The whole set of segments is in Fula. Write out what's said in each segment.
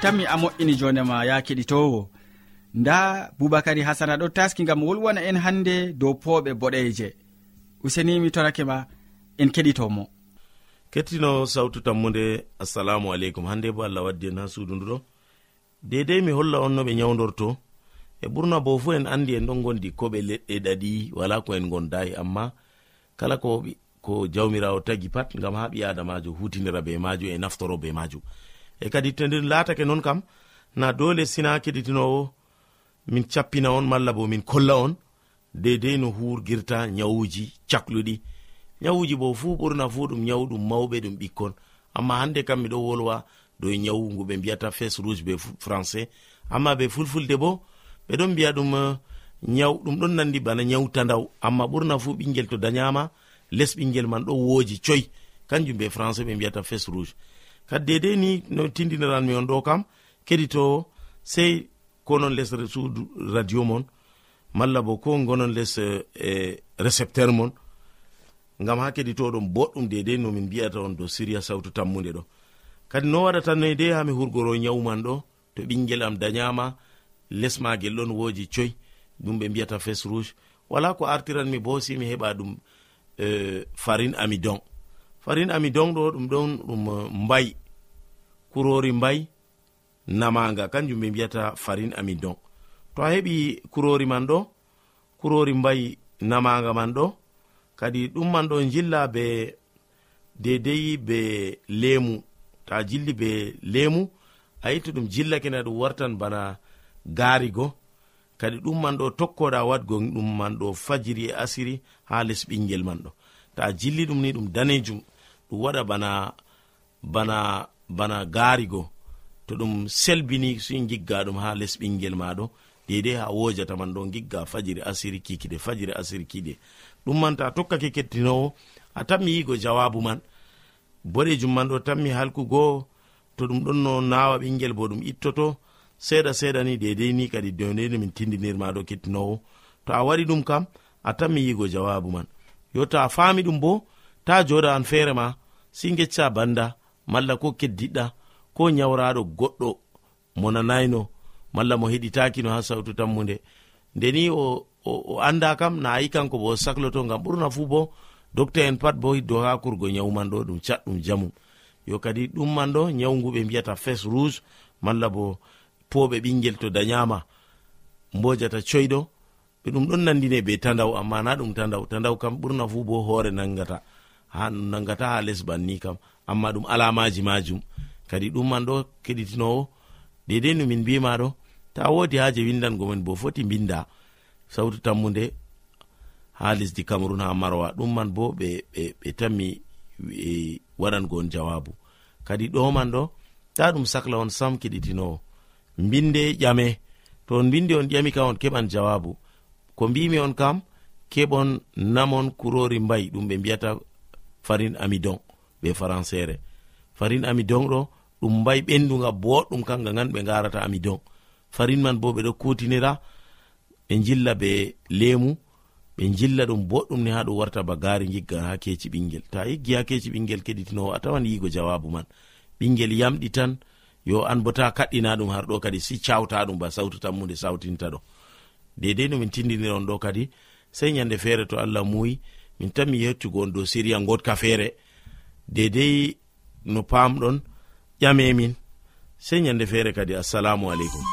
tammi a moƴƴini jondema ya keɗitowo nda boubacary hasana ɗo taski gam wolwana en hande dow pooɓe boɗeje useni mi torake ma en keɗitomo kettino sawtu tammude assalamu aleykum. Hande bo allah waddi en ha suudu nduɗo dedei mi holla on no ɓe nyawdorto e ɓurna bo fu en andi en ɗon gondi koɓe leɗɗe ɗaɗi wala ko en gondayi amma kala ko ko jawmirawo tagi pat gam ha ɓi adamajo hutinira be majum e naftoro be majum e kadi to nder laatake non kam na dole sina keɗitinowo min cappina on malla bo min kolla on dedei no hurgirta nyawuji cakluɗi. Nyawuji bo fuu ɓurna fuu ɗum nyawu ɗum mawɓe ɗum ɓikkon. Amma hande kam miɗo wolwa dow nyawu ngu ɓe mbiyata fes rouge be français. Amma be fulfulde bo ɓeɗon mbiya ɗum eh, nyaw ɗum ɗon nandi bana nyawtandaw amma ɓurna fuu ɓingel to dañama les ɓingel man ɗo wooji coy. Kanjum be français ɓe mbiyata fes rouge. kadi dedei ni no tindiniranmi on ɗo kam keɗito sey konon les suudu radio mon malla bo ko gonon les e, e récepteur mon. Ngam ha keɗitoɗon boɗɗum dedei nomin mbiyata on dow siria sawtu tammude ɗo. Kadi no waɗatanoi dei hami hurgoro nyawman ɗo to ɓingel am dayama lesmagel ɗon woji coy ɗum ɓe mbiyata fes rouge. Wala ko artiranmi bo si mi heɓa ɗum e, farin amidon. farin ami donɗo ɗum ɗon ɗum eh, mbay. Kurori mbay namaga kanjum ɓe mbiyata farin ami don to a heɓi kurori man ɗo kurori mbay namaga man ɗo kadi ɗum man ɗo jilla be dedei be lemu ta jilli be lemu a yitti ɗum jillake na ɗum wartan bana garigo kadi ɗum man ɗo tokkoɗa wadgo ɗum man ɗo fajiri e asiri ha les ɓingel man ɗo. Ta jilli ɗum ni ɗum danejum. ɗum waɗa bana bana bana gaarigo to ɗum selbini sin gigga ɗum ha les ɓingel maɗo dedei ha wojata man ɗo gigga fajiri asiri kikiɗe fajiri asiri kiɗe ɗum man ta tokkake kettinowo a tammi yigo jawabu man. Boɗejum man ɗo tammi halkugo to ɗum ɗon no nawa ɓingel bo ɗum ittoto. Seeɗa seeɗa ni dedei ni kadi dedei min tindinirmaɗo kettinowo. To a waɗi ɗum kam a tammi yigo jawabu man. Yo to a fami ɗum bo ta joɗa an feere ma si gecca banda malla ko keddiɗɗa ko nyawraɗo goɗɗo mo nanayno malla mo heɗitakino ha sautu tammude ndeni o, o, o anda kam na ayi kanko bo o sakloto gam ɓurna fuu bo docta en pat bo hiddo ha kurgo nyawman ɗo ɗum catɗum jamu. Yo kadi ɗumman ɗo nyawgu ɓe mbiyata fes rouge malla bo poɓe ɓingel to dayama mbojata coyɗo ɓe ɗum ɗon nandine be tandaw amma na ɗum tandaw tandaw kam ɓurna fu bo hoore nangata ha ɗum nangata ha les banni kam. Amma ɗum alamaji majum. Kadi ɗum man ɗo keɗitinowo. Dedei no min mbimaɗo ta wodi haje windango men bo foti binda sautu tammude ha lesdi cameron ha marwa. Ɗum man bo ɓe ɓe tammi e, waɗangon jawabu. Kadi ɗo man ɗo ta ɗum sahla on sam keɗitinowo. Mbinde ƴame. To on mbindi on ƴami kam on keɓan jawabu. Ko mbimi on kam keɓon namon kurori mbayi ɗum ɓe mbiyata farin amidon be françére farin amidon ɗo ɗum mbayi ɓenduga boɗɗum kanga gan ɓe garata amidon. Farin man bo ɓeɗo kutinira ɓe jilla be lemu ɓe jilla ɗum boɗɗum ni ha ɗum warta ba gari gigga ha keci ɓingel. Ta yiggi ha keci ɓingel keɗitinowo a tawan yigo jawabu man. Ɓingel yamɗi tan yo an bo ta kaɗɗina ɗum har ɗo kadi si cawta ɗum ba sautu tammude sautinta ɗo. Dedei no min tindiniron ɗo kadi sei yande feere to allah muyi min tan mi yettugo on dow siriya godka feere. Dedei no pamɗon ƴamemin sey ñande feere kadi assalamu aleykum.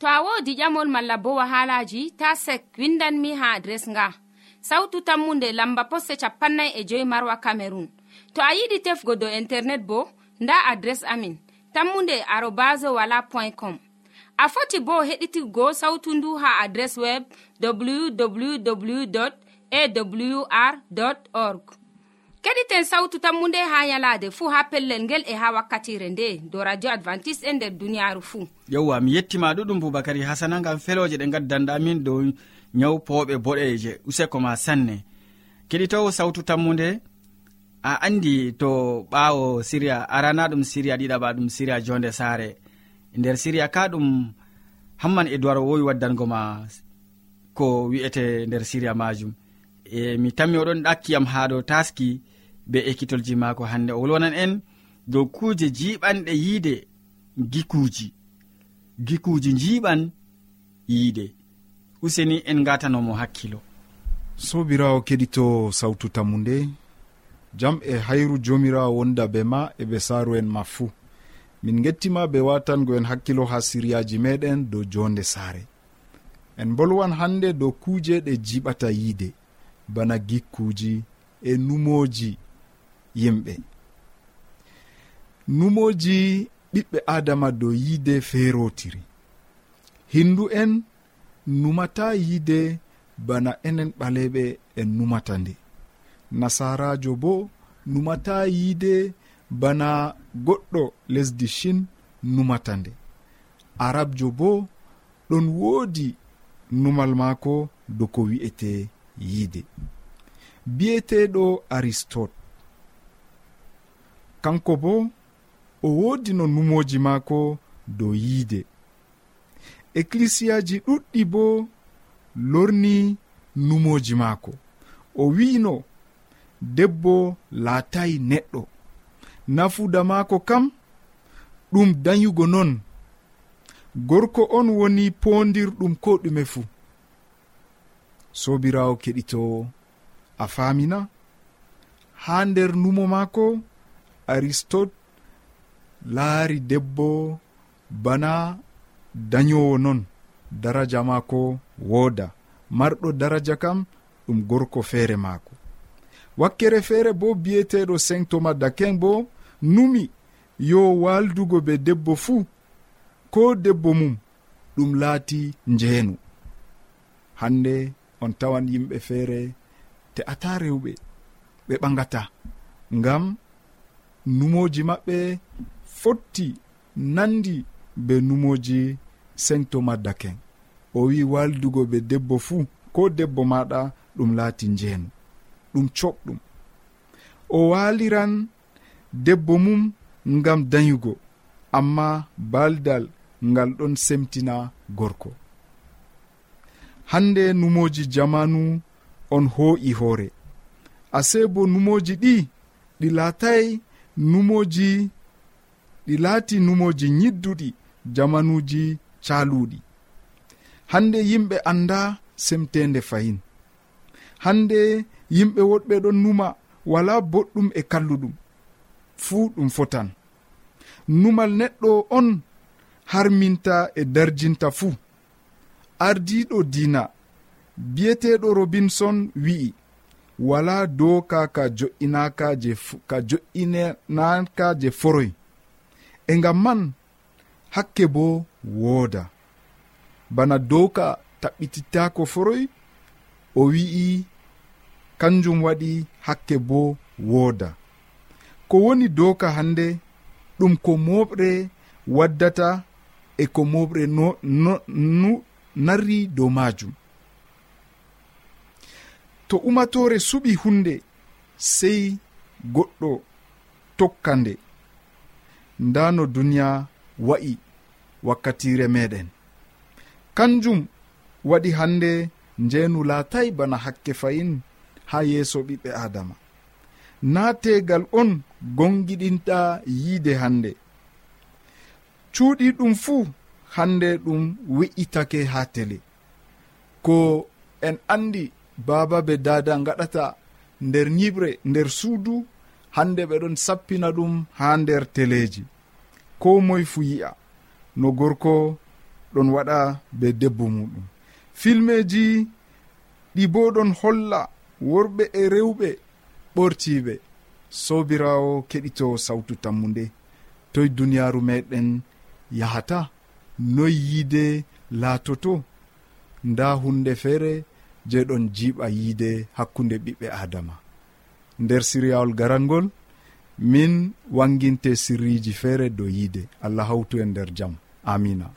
To a wodi ƴamol malla bo wahalaji ta sek windanmi ha adres nga. sawtu tammunde lamba posse capannay e joyi marwa camerun to a yiɗi tefgo dow internet bo nda adres amin tammunde arobas wala point com. A foti bo heɗitigo sawtu ndu ha adres web www awr org. Keɗiten sawtu tammu nde ha yalade fuu ha pellel ngel e ha wakkatire nde do radio advantice'e e nder duniyaaru fuu yewwa mi yettima ɗuɗum boubacary hasana ngam feloje ɗe gaddanɗamin dow nyawpoɓe boɗeje useko ma sanne. Keɗitowo sawtu tammude a andi to ɓawo siriya arana ɗum siriya ɗiɗaɓa ɗum siriya jonde saare. Nder siriya ka ɗum hamman e duwar wowi waddango ma ko wi'ete nder siriya majum. E mi tammi oɗon ɗakkiyam ha ɗo taski be ekkitolji mako hande. O wolwonan en dow kuje jiɓanɗe yiide gikuji gikuji jiɓan yiide. useni en gatanomo hakkilo. Sobirawo keɗito sawtu tammu nde jam e hayru jomirawo wonda be ma e ɓe saaru en ma fuu min gettima be watango en hakkilo ha siryaji meɗen dow jonde saare en bolwan hande dow kuuje ɗe jiɓata yiide bana gikkuji e numoji yimɓe. Numoji ɓiɓɓe adama dow yiide feerotiri hindu en numata yiide bana enen ɓaleɓe en numata nde nasarajo bo numata yiide bana goɗɗo lesdi shin numata nde arabjo bo ɗon woodi numal maako dow ko wi'ete yiide biyeteɗo aristote. Kanko bo o woodi no numoji maako dow yiide ecclisiyaji ɗuɗɗi bo lorni numoji maako. O wi'ino debbo laatayi neɗɗo. Nafuda maako kam ɗum dayugo non. Gorko on woni pondirɗum ko ɗume fuu. Sobirawo keɗitowo a famina ha nder numo maako aristote laari debbo bana dañowo noon daraja maako wooda. Marɗo daraja kam ɗum gorko feere maako. Wakkere feere bo biyeteɗo sengtoma thomas dakin bo numi yo waldugo be debbo fuu ko debbo mum ɗum laati njeenu. Hande on tawan yimɓe feere te ata rewɓe ɓe ɓagata ngam numoji maɓɓe fotti nandi be numoji sengto maddaken o wi waldugo be debbo fuu ko debbo maɗa ɗum laati njeenu ɗum coɓɗum o waliran debbo mum ngam dayugo amma baldal ngal ɗon semtina gorko. Hande numoji jamanu on hoo'i hoore. Ase bo numoji ɗi ɗi laatay numoji ɗi laati numoji yidduɗi jamanuji caluɗi hande yimɓe anda semtende fayin. Hande yimɓe woɗɓe ɗon numa wala boɗɗum e kalluɗum. Fuu ɗum fotan. Numal neɗɗo on harminta e darjinta fuu. Ardiɗo dina biyeteɗo robinson wi'i wala doka ka jo'inaka je ka jo'inanaka je foroy e ngam man hakke bo wooda. Bana dowka taɓɓitittako foroy o wi'i kanjum waɗi hakke bo wooda. Ko woni doka hande ɗum ko moɓre waddata e ko moɓre no, no, no narri dow majum to umatore suɓi hunde sei goɗɗo tokka nde. Nda no duniya wa'i wakkatire meɗen. Kanjum waɗi hande njeenu laatay bana hakke fayin ha yeeso ɓiɓɓe adama na tegal on gongiɗinɗa yiide hande. Cuuɗi ɗum fuu hande ɗum wi'itake ha tele. Ko en andi baaba be dada gaɗata nder nyiɓre nder suudu hande ɓeɗon sappina ɗum ha nder teleji ko moye fu yi'a no gorko ɗon waɗa be debbo muɗum. Filmeji ɗi bo ɗon holla worɓe e rewɓe ɓortiɓe. Sobirawo keɗito sawtu tammu nde toye duniyaru meɗen yahata noy yiide laatoto. Nda hunde feere je ɗon jiiɓa yiide hakkunde ɓiɓɓe adama nder siryawol garangol min wanginte sirriji feere dow yiide. Allah hawtu e nder jaam amina.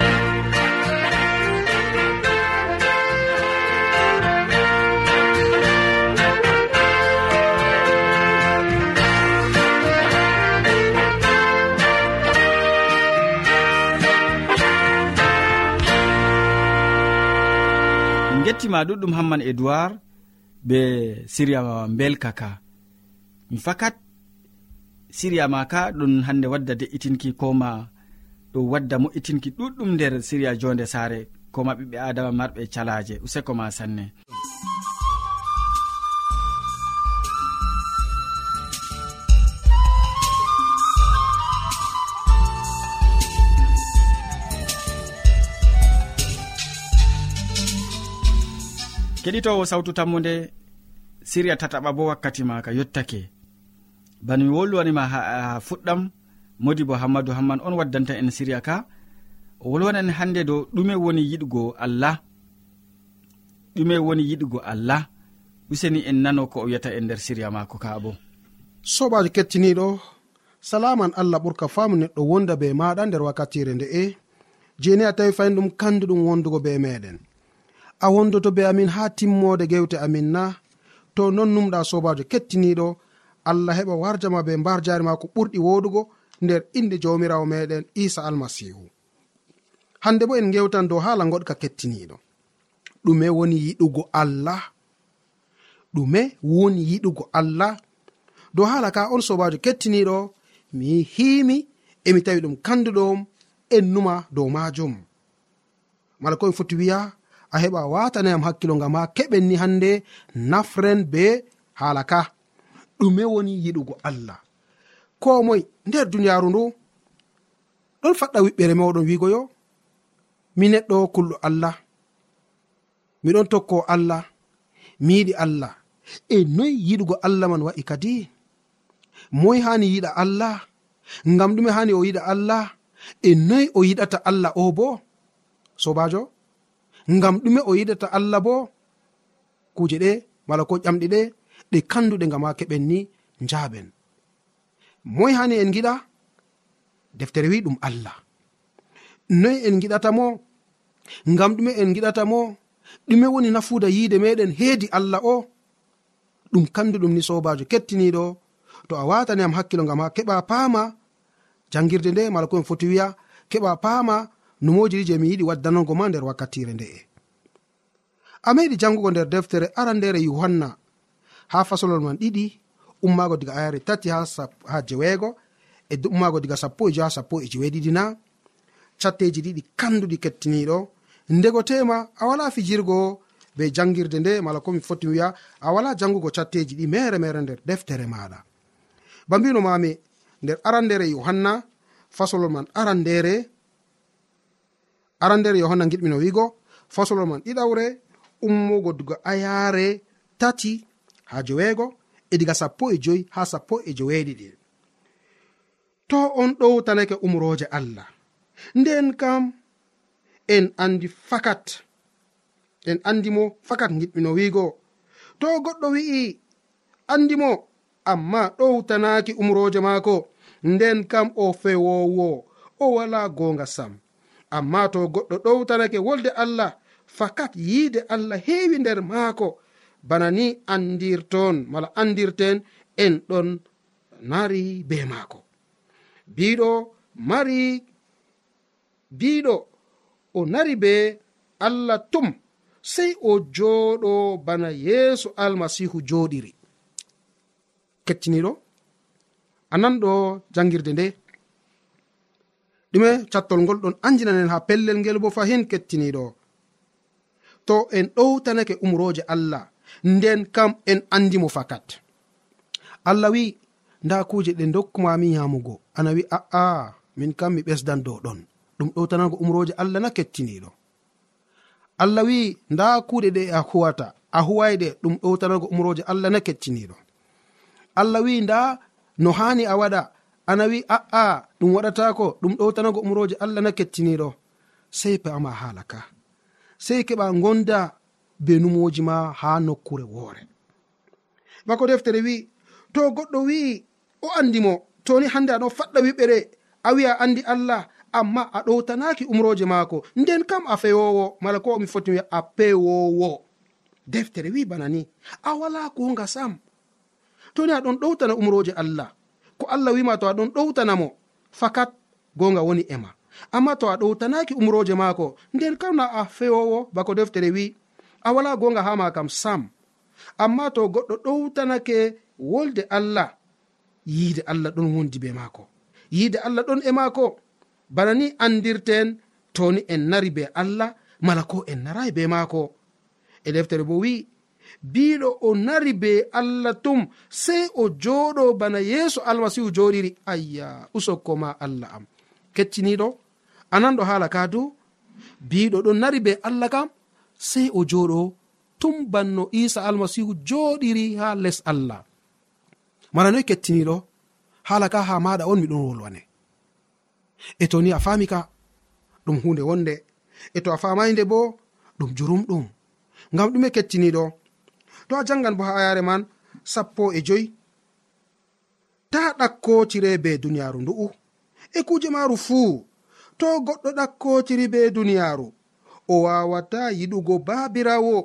Gettima ɗuɗɗum hamman edoird be siriya belkaka mi fakat siriya ma ka ɗum hande wadda de'itinki koma ɗum wadda mo'itinki ɗuɗɗum nder siriya jonde saare koma ɓiɓɓe adama marɓe calaje useko ma sanne. Keɗitowo sawtu tammude siriya tataɓa bo wakkati maka yottake. bano mi wolwanima ha fuɗɗam. Modi bo hammadou hamman on waddanta en siriya ka. O wolwanan hande dow ɗume woni yiɗgo allah. Ɗume woni yiɗgo allah. Useni en nano ko o wiyata e nder siriya mako ka bo. Sobajo kettiniɗo salaman allah ɓurka famu neɗɗo wonda be maɗa nder wakkatire nde'e jeni a tawi fayin ɗum kanduɗum wondugo be meɗen a wondoto be amin ha timmode gewte amin na. To non numɗa sobajo kettiniɗo allah heɓa warjama be mbar jari ma ko ɓurɗi wodugo nder inde jawmirawo meɗen isa almasihu. Hande bo en gewtan dow hala goɗka kettiniɗo. Ɗume woni yiɗugo allah. Ɗume woni yiɗugo allah. Dow hala ka on sobajo kettiniɗo mi himi emi tawi ɗum kanduɗom en numa dow majum. Mala komi foti wiya a heɓa watanayam hakkilo ngam ha keɓen ni hande nafren be hala ka. ɗume woni yiɗugo allah. Ko moy nder duniyaaru ndu ɗon faɗɗa wiɓɓere mawɗon wiigo yo mi neɗɗo kulɗo allah miɗon tokko allah mi yiɗi allah. E noyi yiɗugo allah man wa'i kadi? Moy hani yiɗa allah? Ngam ɗume hani o yiɗa allah? E noyi o yiɗata allah o bo? Sobajo ngam ɗume o yiɗata allah bo? Kuje ɗe mala ko ƴamɗi ɗe ɗe kanduɗe gam ha keɓen ni njaaben moy hani en giɗa deftere wi ɗum allah. Noyi en giɗata mo? Ngam ɗume en giɗata mo? Ɗume woni nafuuda yiide meɗen heedi allah o? Ɗum kanduɗum ni sobajo kettiniɗo to a watani am hakkilo gam ha keɓa paama? Jangirde nde mala komi foti wiya keɓa paama numojiri je mi yiɗi waddanogo ma nder wakkatire nde'e a meɗi jangugo nder deftere arandere yohanna. ha fasolol man ɗiɗi ummaago diga ayare tati ha, ha jeweego e ummaago diga sappo e jo ha sappo e jeweeɗiɗi na. Catteji ɗiɗi kanduɗi kettiniɗo. Ndego tema a wala fijirgo be jangirde nde mala komi foti wiya a wala jangugo catteji ɗi mere mere nder deftere maɗa. Ba mbino mami nder arandere yohanna fasolol man arandere arandere yohanna giɗmino wiigo fasolol man ɗiɗawre ummugo duga ayaare tati ha joweego e diga sappo e joyi ha sappo e joweeɗiɗi to on ɗowtanake umroje allah. Nden kam en andi fakat en andimo fakat giɗɓino wiigo. To goɗɗo wi'i andimo amma ɗowtanaki umroje maako nden kam o fewowo o wala gonga sam. Amma to goɗɗo ɗowtanake wolde allah fakat yiide allah heewi nder maako bana ni andirton mala andirten en ɗon nari be maako. Biɗo mari biɗo o nari be allah tum sei o jooɗo bana yeeso almasihu jooɗiri. Kettiniɗo ananɗo jangirde nde. Ɗume cattol ngol ɗon anjinanen ha pellel ngel bo fahin kettiniɗo to en ɗowtanake umroje allah. nden kam en andimo fakat. Allah wi nda kuje ɗe dokkumami yamugo ana wi a'a min kam mi ɓesdan dow ɗon. Ɗum ɗowtanago umroje allah na kettiniɗo allah wi nda kuɗe ɗe a huwata a huwayɗe ɗum ɗowtanago umroje allah na kettiniɗo allah wi nda no hani a waɗa ana wi a'a ɗum waɗatako ɗum ɗowtanago umroje allah na kettiniɗo sei pama hala ka sei keɓa gonda be numoji ma ha nokkure woore. Bako deftere wi to goɗɗo wi'i o andimo toni hande aɗon faɗɗa wiɓɓere a wi'a andi allah amma a ɗowtanaki umroje maako. Nden kam a fewowo mala ko mi foti wi'a a pewowo deftere wi bana ni a wala konga sam. Toni aɗon ɗowtana umroje allah. Ko allah wima to aɗon ɗowtanamo fakat gonga woni ema amma to a ɗowtanaki umroje maako nden kam na a fewowo bako deftere wi a wala gonga ha ma kam sam. Amma to goɗɗo ɗowtanake wolde allah yiide allah ɗon wondi be maako. Yiide allah ɗon e maako. Bana ni andirten toni en nari be allah mala ko en narayi be maako. E deftere bo wi'i biɗo o nari be allah tum sei o joɗo bana yeeso almasihu joɗiri ayya usokko ma allah am. Kecciniɗo anan ɗo haala ka du biɗo ɗon nari be allah kam sey o joɗo tum banno isa almasihu joɗiri ha les allah. Mana noy kettiniɗo hala ka ha maɗa on miɗon wolwane. E to ni a fami ka ɗum hunde wonde. E to a famayde bo ɗum jurumɗum ngam ɗume kettiniɗo to a jangan bo ha ayare man sappo e joyi. Ta ɗakkotire be duniyaru ndu'u. E kuje maru fuu to goɗɗo ɗakkotiri be duniyaru o wawata yiɗugo babirawo.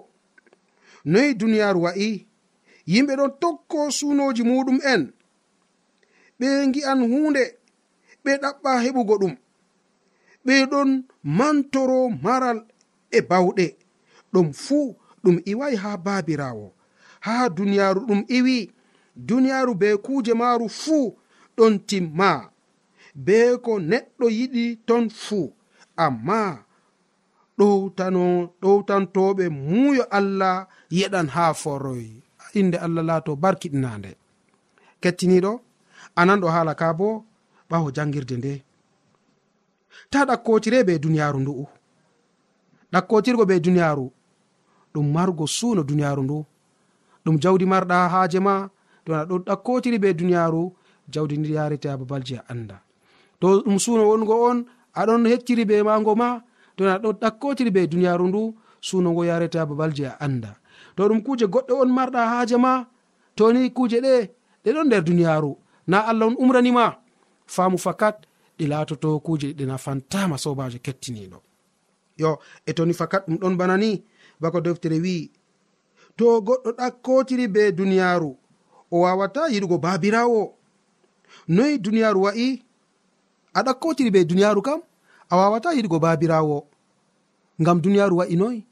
Noyi duniyaaru wa'i yimɓe ɗon tokko sunoji muɗum en. Ɓe gi'an hunde ɓe ɗaɓɓa heɓugo ɗum. Ɓe ɗon mantoro maral e bawɗe. Ɗum fuu ɗum iwai ha babirawo ha duniyaaru ɗum iwi duniyaaru be kuuje maaru fuu ɗon timma. Be ko neɗɗo yiɗi ton fuu amma ɗowtano ɗowtantoɓe muuyo allah yeɗan ha foroy inde allah laato barkiɗinande. Kettiniɗo ananɗo hala ka bo ɓawo jangirde nde. Ta ɗakkotire be duniyaru ndu'u ɗakkotirgo be duniyaru ɗum margo suuno duniyaru ndu. Ɗum jawdi marɗa haaje ma to aɗa ɗo ɗakkotiri be duniyaru jawdi ndi yarete ha babalji a anda. To ɗum suuno wongo on aɗon hecciri be mago ma to na ɗo ɗakkotiri be duniyaru ndu sunogo yareta babal je a anda. To ɗum kuje goɗɗo on marɗa haaje ma toni kuje ɗe ɗe ɗon nder duniyaru. Na allah on umranima faamu fakat ɗi latoto kuje ɗe nafantama sobajo kettiniɗo. Yo e toni fakat ɗum ɗon bana ni bako deftere wi'i to goɗɗo ɗakkotiri be duniyaru o wawata yiɗugo babirawo? Noyi duniyaru wa'i a ɗakkotiri be duniyaru kam? a wawata yiɗgo babirawo. Ngam duniyaru wa'i noyi.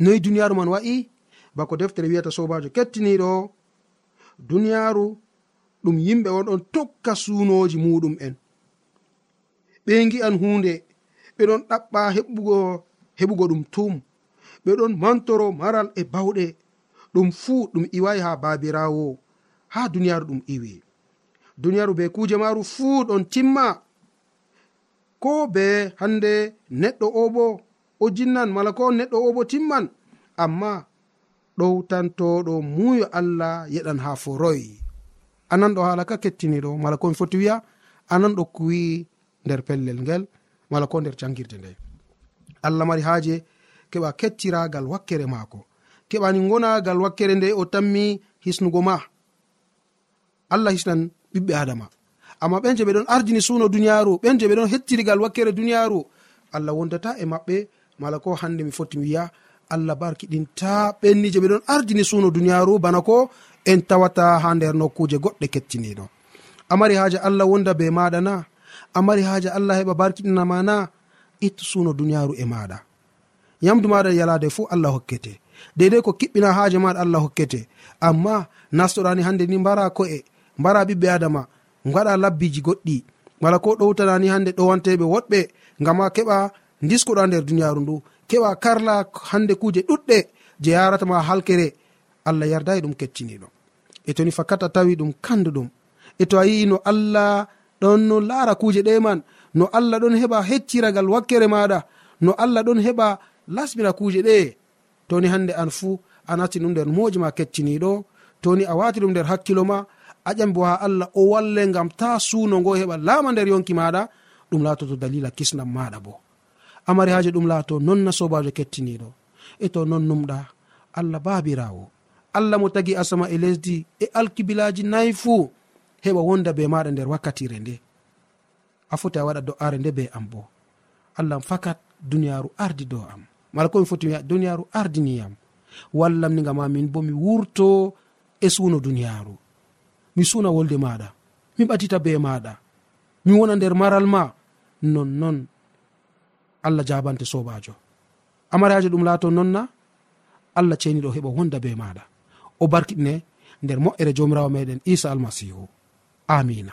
Noyi duniyaru man wa'i bako deftere wiyata sobajo kettiniɗo duniyaru ɗum yimɓe oɗon tokka sunoji muɗum en. Ɓe gi'an hunde ɓeɗon ɗaɓɓa heɓugo heɓugo ɗum tum ɓeɗon mantoro maral e bawɗe. Ɗum fuu ɗum iwai ha babirawo ha duniyaru ɗum iwi duniyaru be kuje maru fuu ɗon timma. ko be hande neɗɗo o bo o jinnan mala ko neɗɗo o bo timman. Amma ɗowtantoɗo muuyo allah yeɗan ha foroyi ananɗo haala ka kettiniɗo mala komi foti wiya ananɗo kuwi nder pellel ngel mala ko nder jangirde nde. Allah mari haaje keɓa kettiragal wakkere maako. Keɓani gonagal wakkere nde o tammi hisnugo ma. Allah hisnan ɓiɓɓe adama. amma ɓen je ɓe ɗon ardini suno duniyaru ɓen je ɓe ɗon hettirigal wakkere duniyaru. Allah wondata e maɓɓe mala ko hande mi foti mi wiya allah barkiɗinta ɓenni je ɓe ɗon ardini suno duniyaru bana ko en tawata ha nder nokkuje goɗɗe kettiniɗo. Amari haaji allah wonda be maɗa na amari haaji allah heɓa barkiɗinama na ittu suno duniyaru e maɗa. Yamdu maɗa yalade fuu allah hokkete. Deidai ko kiɓɓina haaje maɗa allah hokkete. Amma nastoɗani hande ni mbara ko'e mbara ɓiɓɓe adama gaɗa labbiji goɗɗi. Wala ko ɗowtanani hande ɗowanteɓe woɗɓe ngam a keɓa diskuɗa nder duniyaru ndu. Keɓa karla hande kuje ɗuɗɗe je yaratama halkere. Allah yardayi ɗum kecciniɗo. E toni fakat a tawi ɗum kanduɗum. E to a yi'i no allah ɗon no laara kuje ɗe man. No allah ɗon heɓa hecciragal wakkere maɗa. No allah ɗon heɓa lasmina kuje ɗe. Toni hande an fuu a nasti ɗum nder moji ma kecciniɗo. Toni a wati ɗum nder hakkilo ma. a aƴambo ha allah o walle gam ta suno ngo heɓa laama nder yonki maɗa ɗum laatoto dalila kisnam maɗa bo. Amari haji ɗum laato nonna sobajo kettiniɗo e to non numɗa allah babirawo allah mo tagi asama e lesdi e alkibilaji nayi fuu heɓa wonda be maɗa nder wakkatire nde. A foti a waɗa do'are nde be am bo. Allahn fakat duniyaru ardi dow am. Mala komi foti wiya duniyaru ardiniyam wallam ni gama min bo mi wurto e suno duniyaru mi suna wolde maɗa mi ɓatita be maɗa mi wona nder maral ma. Nonnon allah jabante sobajo amarajo ɗum laato nonna allah ceniɗo heɓa wonda be maɗa o barkiɗine nder moƴƴere jomirawo meɗen isa almasihu amina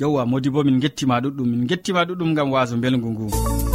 yewwa modi bo min gettima ɗuɗɗum min gettima ɗuɗɗum gam waso belgu ngu.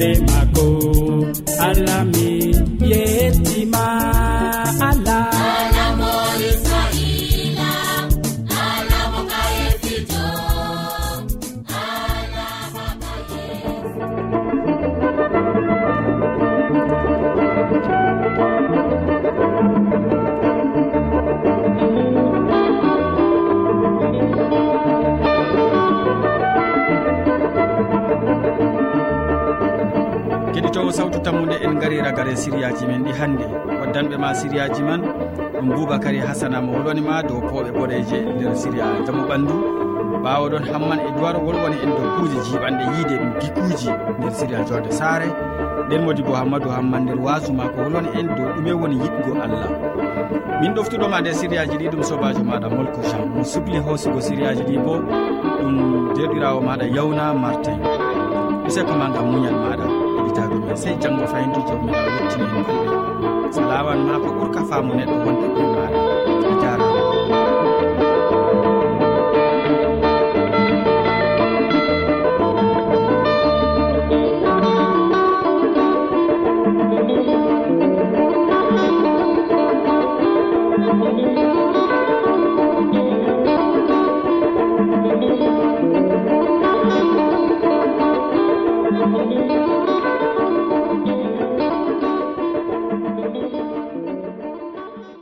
be maga siriyaji man ɗum boubacary hasana mo wolwanima dow pooɓe boɗeje nder siria jaamu ɓandu ɓawo ɗon hamman e duwar wolwani en dow kuuje jiɓanɗe yiide ɗum dikkuji nder siria jorde saare. Nden modi bo hammadou hamman nder wasuma ko wolwani en dow ɗume woni yiɗgo allah. Min ɗoftuɗoma nde siriyaji ɗi ɗum sobajo maɗa molko jean mo subli hoosugo siriyaji ɗi bo ɗum derɗirawo maɗa yawna martin. Useko ma gam muñal maɗa heɗitaɓe men. Sey janggo fayintu jomiɗa yettini balɗe laawol ma ko ɓurka faamu neɗɗo wonde ɗum maare a jarama